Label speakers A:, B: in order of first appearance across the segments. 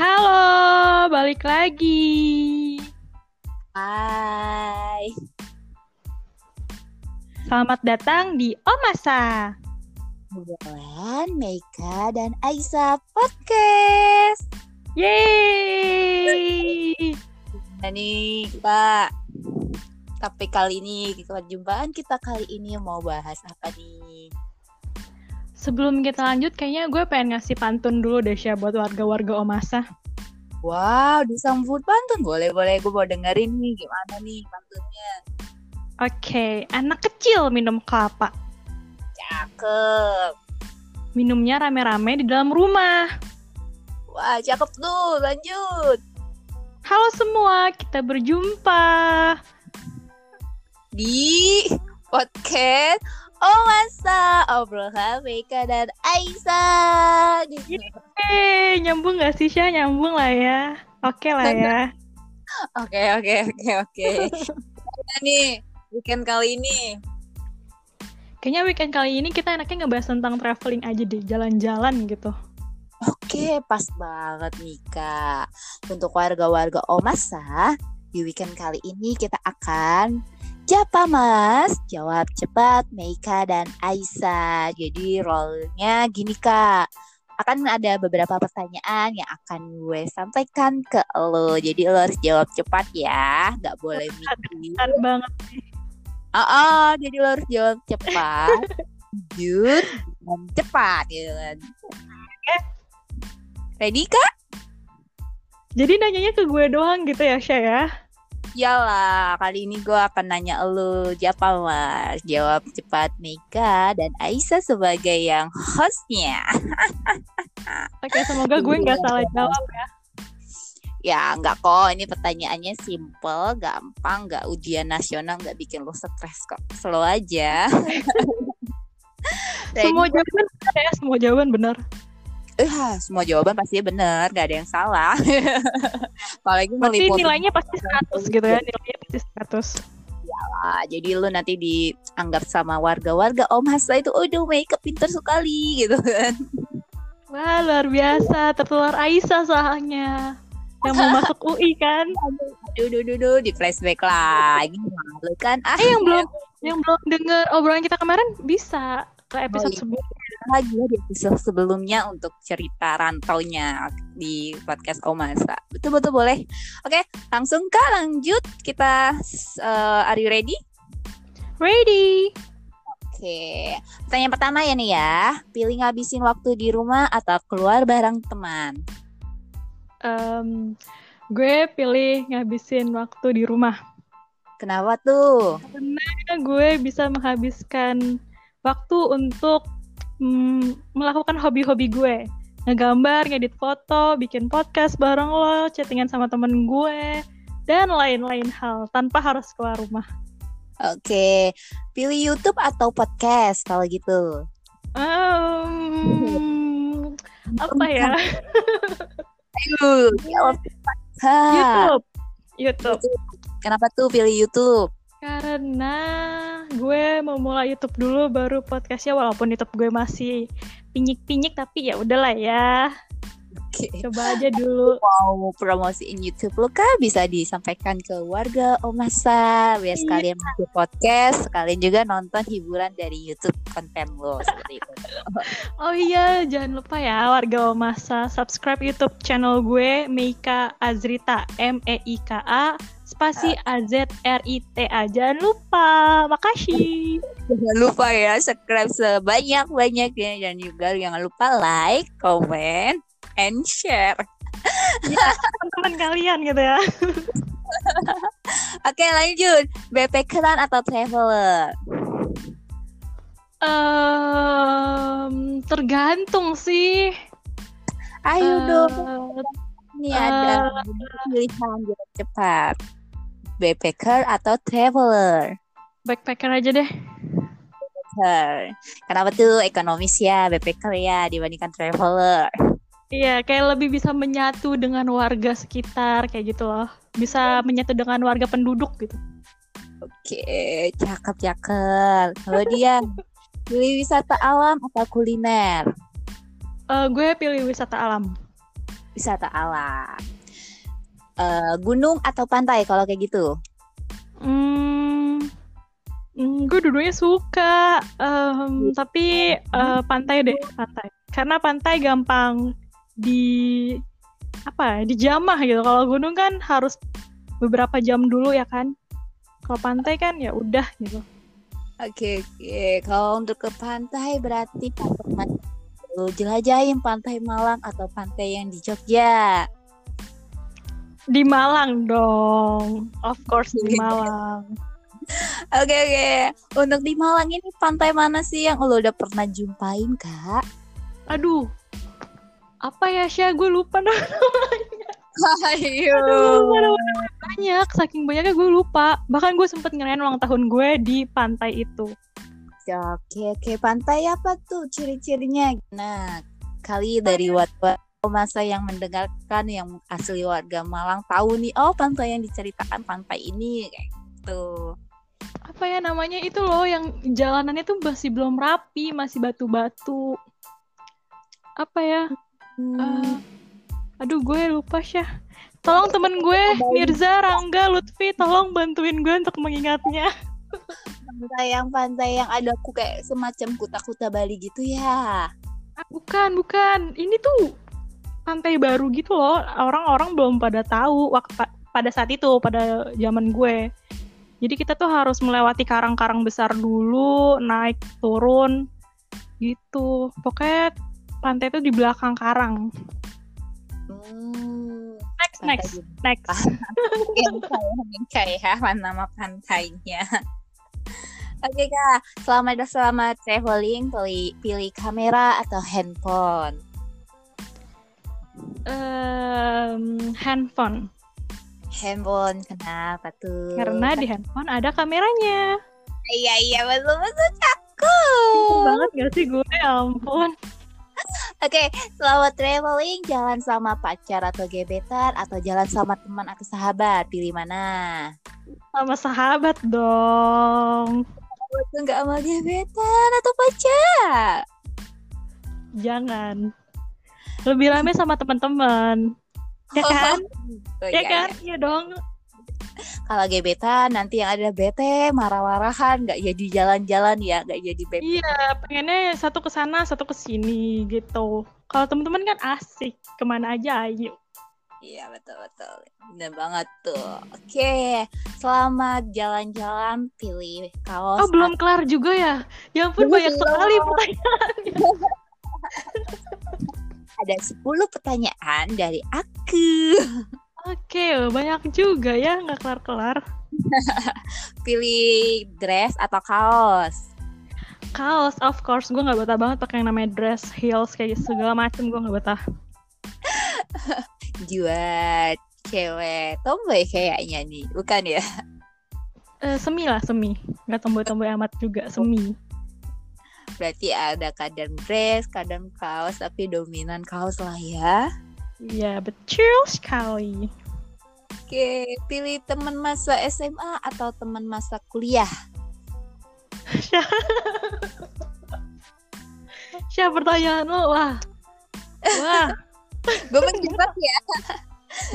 A: Halo, balik lagi.
B: Hai.
A: Selamat datang di Omasa.
B: Bulan, Meika, dan Aisyah Podcast.
A: Yeay.
B: Nah nih kita tapi kali ini perjumpaan kita kali ini mau bahas apa nih?
A: Sebelum kita lanjut, kayaknya gue pengen ngasih pantun dulu deh, Syah, buat warga-warga Omasa.
B: Wow, disambut pantun. Boleh, boleh. Gue mau dengerin nih gimana nih pantunnya.
A: Oke, anak kecil minum kelapa.
B: Cakep.
A: Minumnya rame-rame di dalam rumah.
B: Wah, cakep tuh. Lanjut.
A: Halo semua, kita berjumpa.
B: Di podcast Oh masa obrolan Meika dan Aisyah.
A: Yeay, nyambung gak sih, Syah? Nyambung lah ya. Oke lah ya.
B: Oke oke oke oke. Nih weekend kali ini?
A: Kayaknya weekend kali ini kita enaknya ngebahas tentang traveling aja deh, jalan-jalan gitu.
B: Oke, pas banget nih Kak. Untuk warga-warga Omasa, di weekend kali ini kita akan Japa Mas, jawab cepat Meika dan Aisyah. Jadi role-nya gini Kak. Akan ada beberapa pertanyaan yang akan gue sampaikan ke lo. Jadi lo harus jawab cepat ya, nggak boleh mikir.
A: Banget.
B: Oh, oh, jadi lo harus jawab cepat, jujur, dan cepat gitu kan. Ready kak?
A: Jadi nanyanya ke gue doang gitu ya, Syah ya?
B: Yalah, kali ini gue akan nanya lo siapa mas? Jawab cepat Mika dan Aisyah sebagai yang hostnya.
A: Oke, semoga gue nggak salah jawab ya.
B: Ya nggak kok, ini pertanyaannya simple, gampang, nggak ujian nasional, nggak bikin lo stres kok. Slow aja.
A: Semua jawaban benar ya, semua jawaban benar.
B: Eh, semua jawaban pasti benar, nggak ada yang salah Apalagi
A: Berarti
B: meliput
A: nilainya pasti 100 gitu ya, nilainya pasti 100.
B: Ah, jadi lu nanti dianggap sama warga-warga Om Hasa itu, udah makeup pinter sekali gitu kan.
A: Wah, luar biasa. Tertular Aisyah soalnya. Yang mau masuk UI kan.
B: Aduh, duh, duh, duh, di flashback lagi. Malu kan? Ah,
A: Eh, yang belum yang belum denger obrolan kita kemarin bisa ke episode
B: Oh, iya.
A: sebelumnya.
B: Lagi ya di episode sebelumnya untuk cerita rantaunya di podcast Om Hasa. Betul-betul boleh. Oke, langsung kak lanjut. Kita, uh, are you ready?
A: Ready.
B: Oke, pertanyaan pertama ya nih ya. Pilih ngabisin waktu di rumah atau keluar bareng teman?
A: Em, gue pilih ngabisin waktu di rumah.
B: Kenapa tuh?
A: Karena gue bisa menghabiskan waktu untuk mm, melakukan hobi-hobi gue. Ngegambar, ngedit foto, bikin podcast bareng lo, chattingan sama temen gue, dan lain-lain hal tanpa harus keluar rumah.
B: Oke, pilih YouTube atau podcast kalau gitu?
A: Em, apa ya?
B: Ayo. Ha,
A: YouTube. YouTube.
B: Kenapa tuh pilih YouTube?
A: Karena gue mau mulai YouTube dulu baru podcastnya walaupun YouTube gue masih pinyik-pinyik tapi ya udahlah ya.
B: Oke.
A: Coba aja dulu.
B: Mau promosiin YouTube lu kah bisa disampaikan ke warga Omasa biar
A: Iya.
B: sekalian masuk podcast, sekalian juga nonton hiburan dari YouTube konten lo seperti itu.
A: Oh iya, jangan lupa ya warga Omasa subscribe YouTube channel gue Meika Azrita M E I K A spasi A Z R I T A. Jangan lupa. Makasih.
B: Jangan lupa ya subscribe sebanyak-banyaknya dan juga jangan lupa like, comment, and share.
A: Teman-teman kalian gitu ya.
B: Oke lanjut, backpackeran atau traveler?
A: Em, tergantung sih.
B: Ayo
A: Eh,
B: dong, ini ada pilihan jawab cepat. Backpacker atau traveler?
A: backpacker aja deh.
B: Backpacker. Kenapa tuh ekonomis ya backpacker ya dibandingkan traveler?
A: Iya, kayak lebih bisa menyatu dengan warga sekitar kayak gitu loh. Bisa menyatu dengan warga penduduk gitu.
B: Oke, cakep cakep. Kalau dia pilih wisata alam atau kuliner?
A: Eh, gue pilih wisata alam.
B: wisata alam. Uh, gunung atau pantai kalau kayak gitu?
A: Hmm, hmm gue dulunya suka, um, tapi uh, pantai deh, pantai. Karena pantai gampang di apa ya, dijamah gitu. Kalau gunung kan harus beberapa jam dulu ya kan. Kalau pantai kan ya udah gitu.
B: Oke, oke. Kalau untuk ke pantai berarti lu jelajahin pantai Malang atau pantai yang di Jogja?
A: Di Malang dong. Of course di Malang.
B: Oke, oke. Untuk di Malang ini pantai mana sih yang lo udah pernah jumpain, Kak?
A: Aduh. Apa ya, Syah? Gue lupa namanya.
B: Ayo.
A: Aduh, banyak, saking banyaknya gue lupa. Bahkan gue sempet ngerayain ulang tahun gue di pantai itu.
B: Oke, oke. Pantai apa tuh ciri-cirinya? Nah, kali dari warga masa yang mendengarkan yang asli warga Malang tahu nih, oh pantai yang diceritakan pantai ini kayak gitu.
A: Apa ya namanya itu loh yang jalanannya tuh masih belum rapi, masih batu-batu. Apa ya? Hmm. Uh, aduh gue lupa Syah tolong temen gue Mirza Rangga Lutfi tolong bantuin gue untuk mengingatnya
B: pantai yang pantai yang ada aku kayak semacam kuta-kuta Bali gitu ya
A: ah, bukan bukan ini tuh pantai baru gitu loh orang-orang belum pada tahu waktu pada saat itu pada zaman gue jadi kita tuh harus melewati karang-karang besar dulu naik turun gitu pokoknya pantai itu di belakang karang
B: Hmm,
A: next, next, next.
B: Menkai ya, nama pantainya. Oke kak, selamat selamat traveling. Pilih, pilih kamera atau handphone?
A: Um, handphone.
B: Handphone, kenapa tuh?
A: Karena di handphone ada kameranya.
B: Iya iya betul betul cakep.
A: banget gak sih gue? Ya ampun.
B: Oke, okay, selamat traveling. Jalan sama pacar atau gebetan atau jalan sama teman atau sahabat? Pilih mana?
A: Sama sahabat dong.
B: Sahabat nggak sama gebetan atau pacar?
A: Jangan. Lebih rame sama teman-teman. Ya kan? Oh, ya, ya kan? Ya, ya dong
B: kalau gebetan nanti yang ada bete marah-marahan nggak jadi jalan-jalan ya nggak jadi bete
A: iya pengennya satu ke sana satu ke sini gitu kalau teman-teman kan asik ke mana aja ayo
B: Iya betul betul, benar banget tuh. Oke, selamat jalan-jalan pilih kaos.
A: Oh belum kelar juga ya? Ya ampun banyak sekali pertanyaannya.
B: Ada 10 pertanyaan dari aku.
A: Oke, banyak juga ya nggak kelar-kelar.
B: Pilih dress atau kaos?
A: Kaos, of course. Gue nggak betah banget pakai yang namanya dress, heels, kayak segala macem. Gue nggak betah.
B: Jual cewek tomboy kayaknya nih, bukan ya?
A: Uh, semi lah, semi. Nggak tomboy-tomboy amat juga, semi.
B: Berarti ada kadang dress, kadang kaos, tapi dominan kaos lah ya.
A: Iya, betul sekali.
B: Oke, pilih teman masa SMA atau teman masa kuliah?
A: Siapa pertanyaan lo? Wah. Wah.
B: gue menjawab ya.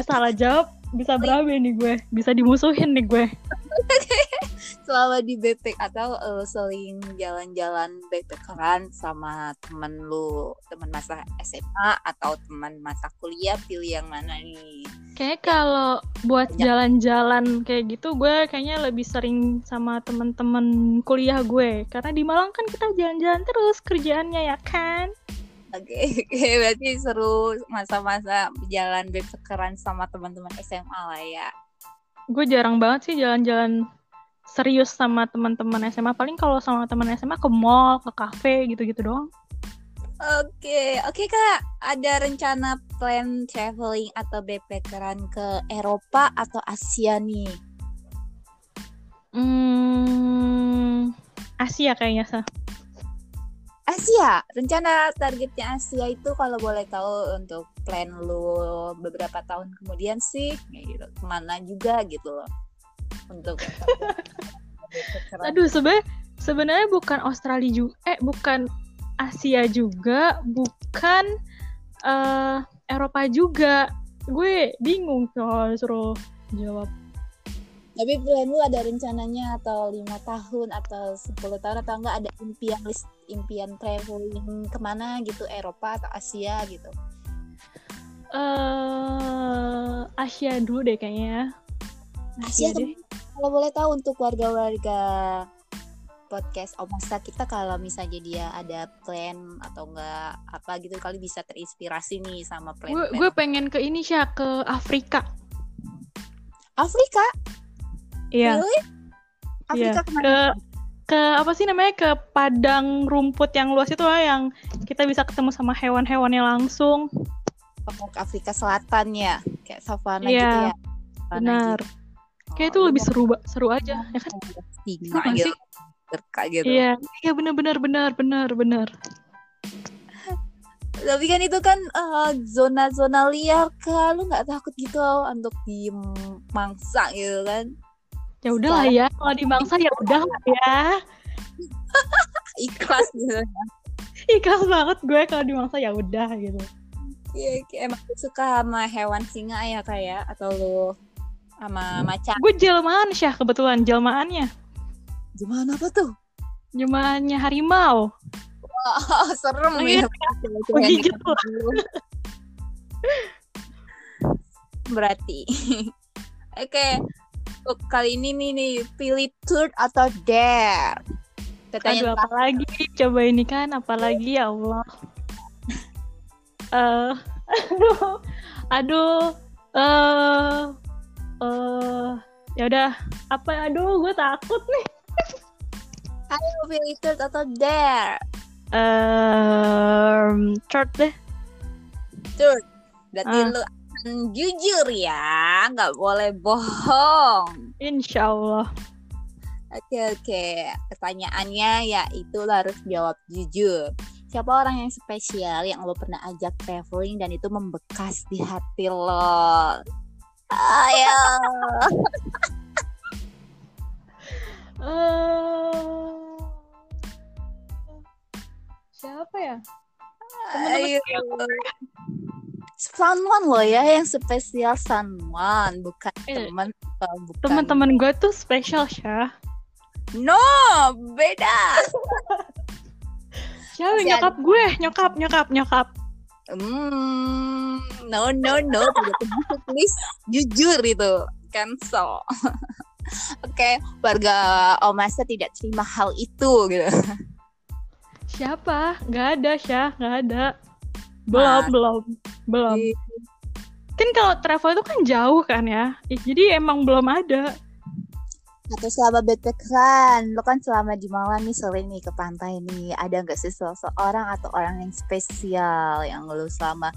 A: Salah jawab bisa berapa nih gue? Bisa dimusuhin nih gue.
B: Selama di backpack atau uh, sering jalan-jalan backpackeran sama temen lu teman masa SMA atau teman masa kuliah pilih yang mana nih?
A: Kayak kalau buat jalan-jalan kayak gitu gue kayaknya lebih sering sama teman-teman kuliah gue. Karena di Malang kan kita jalan-jalan terus kerjaannya ya kan
B: Oke, okay, okay, berarti seru masa-masa jalan backpackeran sama teman-teman SMA lah ya.
A: Gue jarang banget sih jalan-jalan serius sama teman-teman SMA paling kalau sama teman SMA ke mall ke kafe gitu-gitu doang
B: Oke, oke kak, ada rencana plan traveling atau backpackeran ke Eropa atau Asia nih?
A: Hmm, Asia kayaknya sah.
B: Asia, rencana targetnya Asia itu kalau boleh tahu untuk plan lu beberapa tahun kemudian sih, gitu, ke mana juga gitu loh untuk
A: Aduh, sebenarnya sebenarnya bukan Australia juga eh bukan Asia juga, bukan eh Eropa juga. Gue bingung kalau suruh jawab.
B: Tapi plan lu ada rencananya atau lima tahun atau 10 tahun atau enggak ada impian list impian traveling ke mana gitu Eropa atau Asia gitu?
A: eh Asia dulu deh kayaknya.
B: Asia
A: Asia deh.
B: Kalau boleh tahu untuk warga-warga podcast Omasa kita kalau misalnya dia ada plan atau enggak apa gitu kali bisa terinspirasi nih sama plan,
A: Gue gue pengen ke ini sih ke Afrika.
B: Afrika
A: Iya.
B: Really? Afrika
A: Iya.
B: ke mana?
A: Ke ke apa sih namanya ke padang rumput yang luas itu lah yang kita bisa ketemu sama hewan-hewannya langsung.
B: Oh, ke Afrika Selatan ya kayak savana
A: Iya,
B: gitu ya Savana
A: Benar.
B: gitu.
A: Kayak
B: Oh,
A: itu lebih
B: mau
A: seru seru aja, ya kan?
B: singa
A: Seru nggak
B: gitu
A: sih?
B: gitu
A: Iya, iya benar benar benar benar
B: tapi kan itu kan eh, zona-zona liar kan lu nggak takut gitu untuk di mangsa gitu kan
A: Ya udahlah ya, kalau di bangsa ya udah lah ya.
B: ikhlas gitu
A: Ikhlas banget gue kalau di bangsa ya udah gitu.
B: Iya, emang suka sama hewan singa ya kayak atau lu sama macan
A: Gue jelmaan Syah kebetulan jelmaannya.
B: gimana apa tuh
A: Jelmaannya harimau.
B: oh, serem
A: Oh,
B: ya
A: iya. Menggigit
B: gitu. berarti oke untuk kali ini nih nih pilih truth atau dare
A: Aduh,
B: katanya
A: apa lagi? Coba ini kan, apalagi ya Allah. Eh, aduh, aduh, eh, eh, ya udah, apa? Aduh, gue takut nih.
B: ayo pilih truth atau dare
A: Um, chart deh.
B: truth berarti
A: Ah.
B: lu jujur ya nggak boleh bohong
A: Insya Allah.
B: Oke oke, pertanyaannya ya itu harus jawab jujur. Siapa orang yang spesial yang lo pernah ajak traveling dan itu membekas di hati lo? Ayo.
A: Eh, siapa ya?
B: Ayo. Someone lo ya yang spesial someone, bukan
A: Eh,
B: teman atau bukan.
A: Teman-teman gue tuh spesial Syah.
B: No, beda.
A: Siapa nyokap gue? Nyokap, nyokap, nyokap.
B: Hmm, no no no, please. Jujur itu, cancel. Oke, warga Omasa tidak terima hal itu gitu.
A: Siapa? Gak ada, Syah. Gak ada. Belum,
B: Mas.
A: belum. Belum.
B: Ih,
A: Kan kalau travel itu kan jauh kan ya. Jadi emang belum ada.
B: Atau selama backpackeran, lo kan selama di Malang nih sering nih ke pantai nih, ada nggak sih seseorang atau orang yang spesial yang lo selama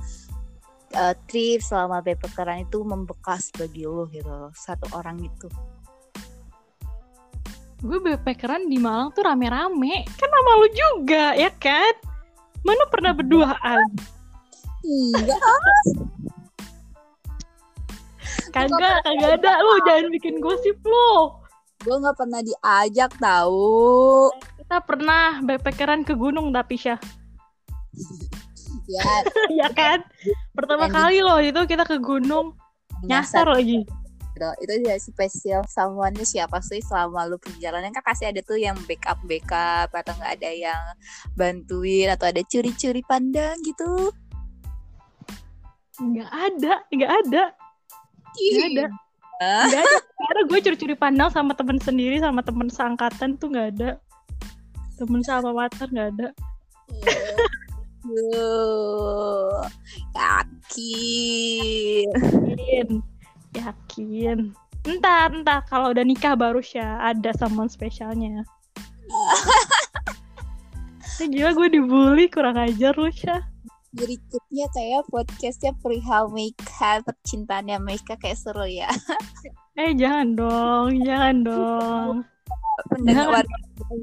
B: eh, trip selama backpackeran itu membekas bagi lo gitu, satu orang itu.
A: Gue backpackeran di Malang tuh rame-rame. Kan sama lu juga, ya kan? Mana pernah berduaan?
B: Iya.
A: Kagak, kagak ada. Lu jangan bikin gosip lu.
B: gue nggak pernah diajak tahu
A: Kita pernah backpackeran ke gunung tapi Syah.
B: ya
A: ya kan? Pertama kali loh itu kita ke gunung. Nyasar lagi.
B: gitu. itu ya spesial someone siapa sih selama lu perjalanan kan pasti ada tuh yang backup backup atau nggak ada yang bantuin atau ada curi-curi pandang gitu
A: Nggak ada, nggak ada. Nggak ada. Nggak ada. Karena gue curi-curi pandang sama temen sendiri, sama temen seangkatan tuh nggak ada. Temen sama mater nggak ada.
B: Duh, yakin
A: Yakin. Yakin. Entar, entar. Kalau udah nikah baru Syah ada someone spesialnya. Gila gue dibully, kurang ajar lu Syah.
B: Berikutnya kayak podcastnya perihal Meika percintaannya Meika kayak seru ya
A: Eh jangan dong, jangan dong.
B: pendengar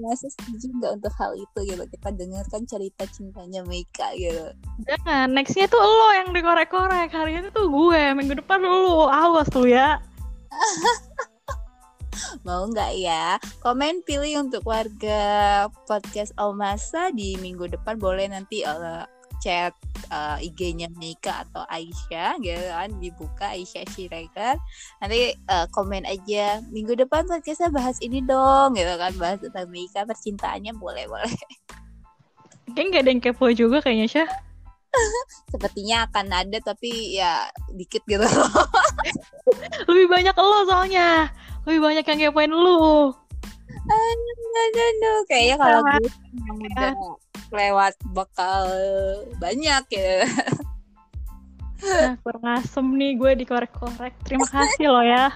B: masih setuju nggak untuk hal itu gitu kita dengarkan cerita cintanya Meika gitu
A: Jangan, nextnya tuh lo yang dikorek-korek. Hari ini tuh gue, minggu depan lu. Awas tuh ya.
B: Mau nggak ya? Komen pilih untuk warga podcast Omasa di minggu depan boleh nanti eh, chat uh, IG-nya Mika atau Aisyah gitu kan. Dibuka Aisyah Siregar. Nanti uh, komen aja minggu depan podcastnya bahas ini dong gitu kan. Bahas tentang Mika percintaannya boleh boleh.
A: Kayaknya gak ada yang kepo juga kayaknya Syah.
B: Sepertinya akan ada tapi ya dikit gitu.
A: Lebih banyak lo soalnya. Lebih banyak yang kepoin lu.
B: Aduh, aduh. kayaknya kalau gue udah lewat bakal banyak ya.
A: Nah, kurang asem nih gue dikorek-korek. Terima kasih lo ya.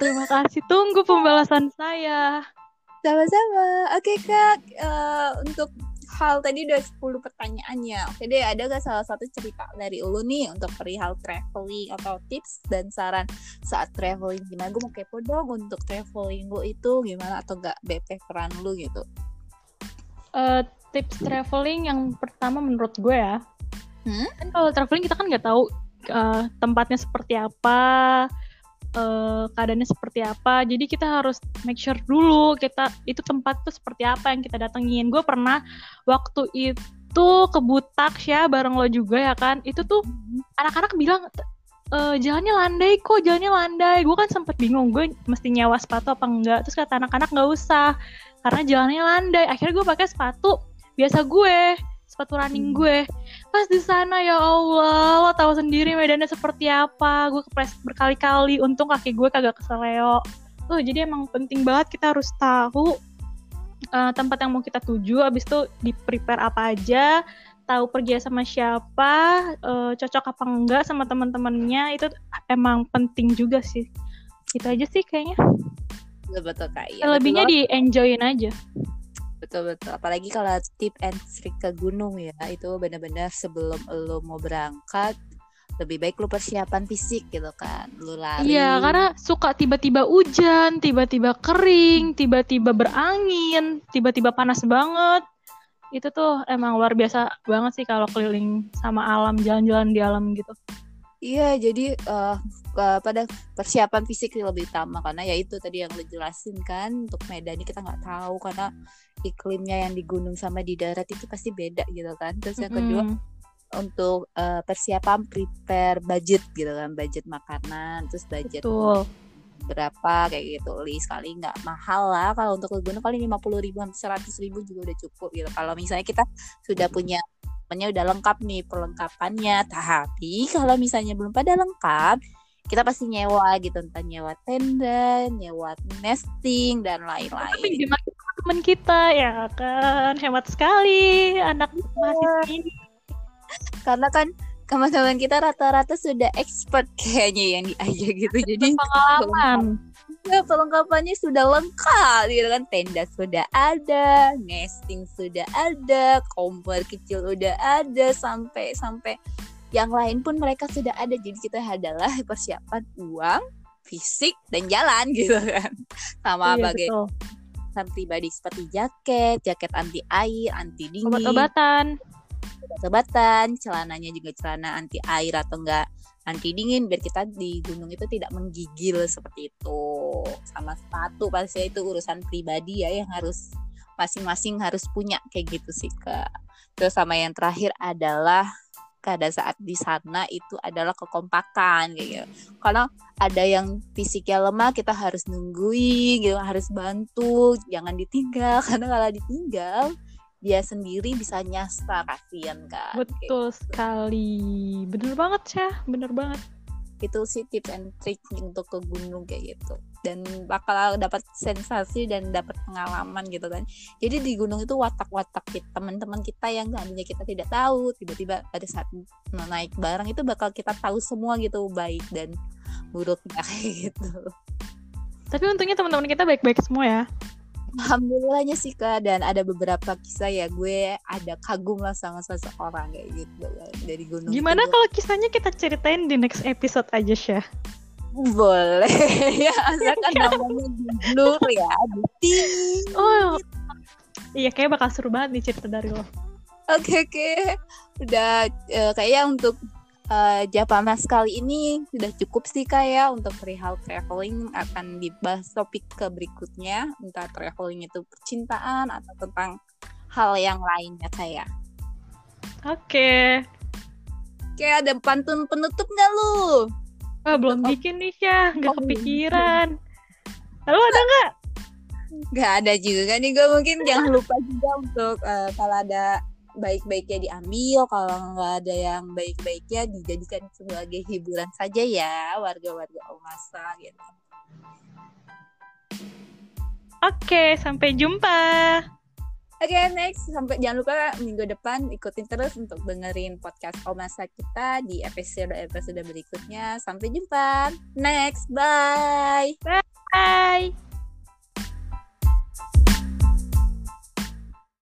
A: Terima kasih. Tunggu pembalasan saya.
B: Sama-sama. Oke kak. Uh, untuk hal tadi udah 10 pertanyaannya. Oke deh, ada gak salah satu cerita dari lu nih untuk perihal traveling atau tips dan saran saat traveling? Gimana? Gue mau kepo dong untuk traveling gue itu gimana atau gak BP peran lu gitu.
A: Uh, tips traveling yang pertama menurut gue ya.
B: Hmm?
A: Kan kalau traveling kita kan nggak tahu uh, tempatnya seperti apa, uh, keadaannya seperti apa. Jadi kita harus make sure dulu kita itu tempat tuh seperti apa yang kita datengin. Gue pernah waktu itu ke Butak ya bareng lo juga ya kan. Itu tuh anak-anak bilang e, jalannya landai kok, jalannya landai. Gue kan sempet bingung gue mesti nyewa sepatu apa enggak. Terus kata anak-anak nggak usah karena jalannya landai. Akhirnya gue pakai sepatu biasa gue sepatu running gue. Pas di sana ya Allah lo tahu sendiri medannya seperti apa. Gue kepres berkali-kali untung kaki gue kagak keseleo. Tuh jadi emang penting banget kita harus tahu uh, tempat yang mau kita tuju. Abis itu di prepare apa aja tahu pergi sama siapa uh, cocok apa enggak sama teman-temannya. Itu emang penting juga sih. Itu aja sih kayaknya
B: betul betul kak. Ya,
A: lebihnya di enjoyin aja.
B: Betul betul. Apalagi kalau tip and trick ke gunung ya itu benar-benar sebelum lo mau berangkat lebih baik lu persiapan fisik gitu kan. Lu lari.
A: Iya karena suka tiba-tiba hujan tiba-tiba kering tiba-tiba berangin tiba-tiba panas banget. Itu tuh emang luar biasa banget sih kalau keliling sama alam jalan-jalan di alam gitu
B: Iya, jadi uh, pada persiapan fisik lebih utama karena ya itu tadi yang lo jelasin kan untuk Medan ini kita nggak tahu karena iklimnya yang di gunung sama di darat itu pasti beda gitu kan. Terus yang kedua mm -hmm. untuk uh, persiapan prepare budget gitu kan, budget makanan, terus budget
A: Betul.
B: berapa kayak gitu. Li sekali nggak mahal lah kalau untuk ke gunung kali lima puluh ribu seratus ribu juga udah cukup gitu. Kalau misalnya kita sudah punya semuanya udah lengkap nih perlengkapannya. Tapi kalau misalnya belum pada lengkap, kita pasti nyewa gitu, entah nyewa tenda, nyewa nesting dan lain-lain.
A: teman kita ya kan hemat sekali anak mahasiswa ini.
B: Karena kan teman-teman kita rata-rata sudah expert kayaknya yang diajak gitu. Jadi
A: pengalaman
B: ya perlengkapannya sudah lengkap gitu kan. Tenda sudah ada nesting sudah ada kompor kecil udah ada sampai sampai yang lain pun mereka sudah ada. Jadi kita adalah persiapan uang fisik dan jalan gitu kan. Sama iya, bagai pribadi seperti jaket jaket anti air anti dingin.
A: Obat-obatan.
B: Obat-obatan celananya juga celana anti air atau enggak anti dingin biar kita di gunung itu tidak menggigil seperti itu. Sama sepatu pasti itu urusan pribadi ya yang harus masing-masing harus punya kayak gitu sih kak. Terus sama yang terakhir adalah pada saat di sana itu adalah kekompakan kayak gitu. Kalau ada yang fisiknya lemah kita harus nungguin gitu harus bantu jangan ditinggal. Karena kalau ditinggal dia sendiri bisa nyasar kasihan kan
A: betul gitu. sekali. Bener banget ya bener banget.
B: Itu sih tips and trick untuk ke gunung kayak gitu. Dan bakal dapat sensasi dan dapat pengalaman gitu kan. Jadi di gunung itu watak-watak kita teman-teman kita yang tadinya kita tidak tahu tiba-tiba pada saat naik barang itu bakal kita tahu semua gitu. Baik dan buruknya kayak gitu.
A: Tapi untungnya teman-teman kita baik-baik semua ya
B: Alhamdulillahnya sih kak dan ada beberapa kisah ya gue ada kagum lah sama seseorang kayak gitu dari gunung.
A: Gimana kalau kisahnya kita ceritain di next episode aja Syah?
B: Boleh ya asalkan namanya blur ya Diti.
A: Oh iya kayak bakal seru banget nih cerita dari lo.
B: Oke okay, oke okay. udah uh, kayaknya untuk uh, Japanas kali ini sudah cukup sih kayak ya, untuk perihal traveling akan dibahas topik ke berikutnya entah traveling itu percintaan atau tentang hal yang lainnya kayak.
A: Oke.
B: Oke, ada pantun penutup nggak lu?
A: Ah, belum
B: Oh.
A: bikin nih, Syah. Nggak
B: Oh,
A: kepikiran. Lalu ada nggak?
B: Gak ada juga nih gue mungkin jangan lupa juga untuk eh, kalau ada baik-baiknya diambil kalau nggak ada yang baik-baiknya dijadikan sebagai hiburan saja ya warga-warga Omasa gitu.
A: Oke, sampai jumpa.
B: Oke next sampai jangan lupa minggu depan ikutin terus untuk dengerin podcast Omasa kita di episode episode berikutnya sampai jumpa next bye.
A: Bye.